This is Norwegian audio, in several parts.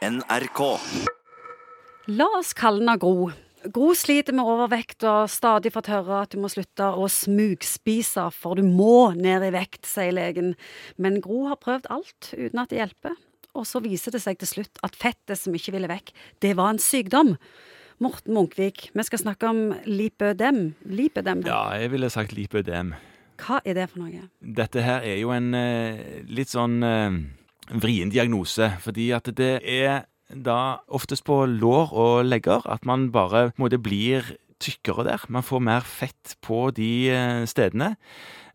NRK. La oss kalle henne Gro. Gro sliter med overvekt og stadig fått høre at du må slutte å smugspise, for du må ned i vekt, sier legen. Men Gro har prøvd alt uten at det hjelper. Og så viser det seg til slutt at fettet som ikke ville vekk, det var en sykdom. Morten Munkvik, vi skal snakke om lipødem. Lipødem, Ja, jeg ville sagt lipødem. hva er det for noe? Dette her er jo en eh, litt sånn eh, vrien diagnose, fordi at det er da oftest på lår og legger at man bare måtte blir tykkere der. Man får mer fett på de eh, stedene.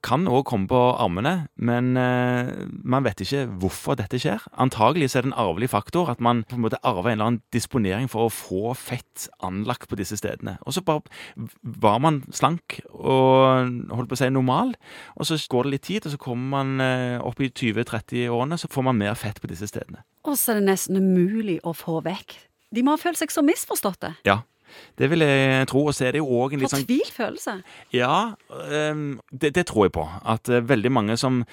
Kan òg komme på armene, men eh, man vet ikke hvorfor dette skjer. Antagelig så er det en arvelig faktor, at man på en måte arver en eller annen disponering for å få fett anlagt på disse stedene. Og så bare var man slank og holdt på å si normal, og så går det litt tid, og så kommer man eh, opp i 20-30-årene, så får man mer fett på disse stedene. Og så er det nesten umulig å få vekk. De må ha følt seg så misforståtte. Ja, det vil jeg tro. Og så er det jo òg en litt sånn Fortvilt følelse. Ja, øhm, det, det tror jeg på. At øh, veldig mange som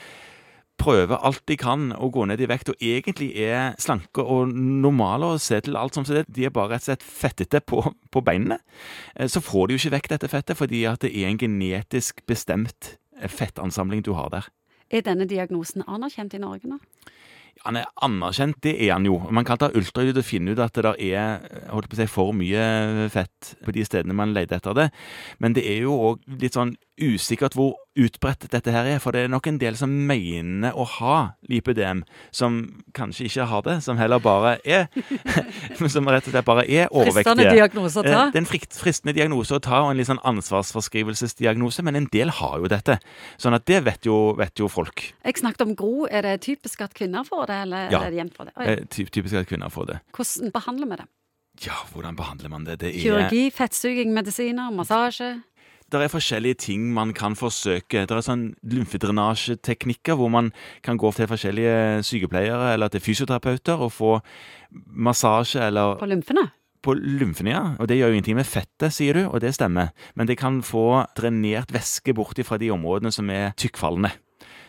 prøver alt de kan å gå ned i vekt, og egentlig er slanke og normale og ser til alt som det, de er bare rett og slett fettete på, på beinene, eh, så får de jo ikke vekk dette fettet fordi at det er en genetisk bestemt eh, fettansamling du har der. Er denne diagnosen anerkjent i Norge nå? Han er anerkjent, det er han jo. Man kan ta ultralyd og finne ut at det der er holdt på å si, for mye fett på de stedene man leter etter det. Men det er jo òg litt sånn usikkert hvor utbredt dette her er. For det er nok en del som mener å ha lipødem, som kanskje ikke har det. Som heller bare er Som rett og slett bare er overvektige. Fristende diagnose å ta. Eh, Det er en fristende diagnose å ta, og en litt sånn ansvarsforskrivelsesdiagnose, men en del har jo dette. Sånn at det vet jo, vet jo folk. Jeg snakket om Gro. Er det typisk at kvinner får det, eller Ja. er det jevnt for det? Oi, Eh, Typisk at kvinner får det. Hvordan behandler vi det? Ja, hvordan behandler man det? Det er Kirurgi, fettsuging, medisiner, massasje? Det er forskjellige ting man kan forsøke. Det er sånn lymfedrenasjeteknikker hvor man kan gå til forskjellige sykepleiere eller til fysioterapeuter og få massasje eller På lymfene? på lymfene, ja. Og det gjør jo ingenting med fettet, sier du, og det stemmer. Men det kan få drenert væske bort fra de områdene som er tykkfallende.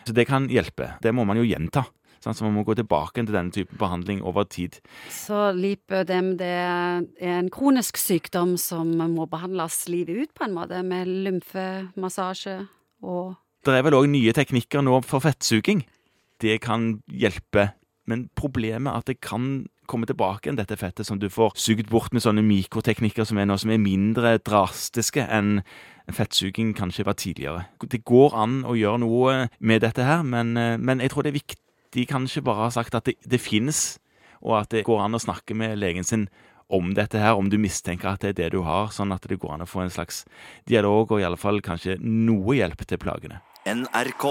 Så det kan hjelpe. Det må man jo gjenta. Sant? Så man må gå tilbake til denne typen behandling over tid. Så lipødem det er en kronisk sykdom som må behandles livet ut, på en måte, med lymfemassasje og Det er vel òg nye teknikker nå for fettsuging. Det kan hjelpe. Men problemet er at det kan komme tilbake igjen dette fettet som du får sugd bort med sånne mikroteknikker som er noe som er mindre drastiske enn fettsuging kanskje var tidligere. Det går an å gjøre noe med dette her, men, eh, men jeg tror det er viktig kanskje bare har ha sagt at det, det finnes, og at det går an å snakke med legen sin om dette her, om du mistenker at det er det du har, sånn at det går an å få en slags dialog og i alle fall kanskje noe hjelp til plagene. NRK.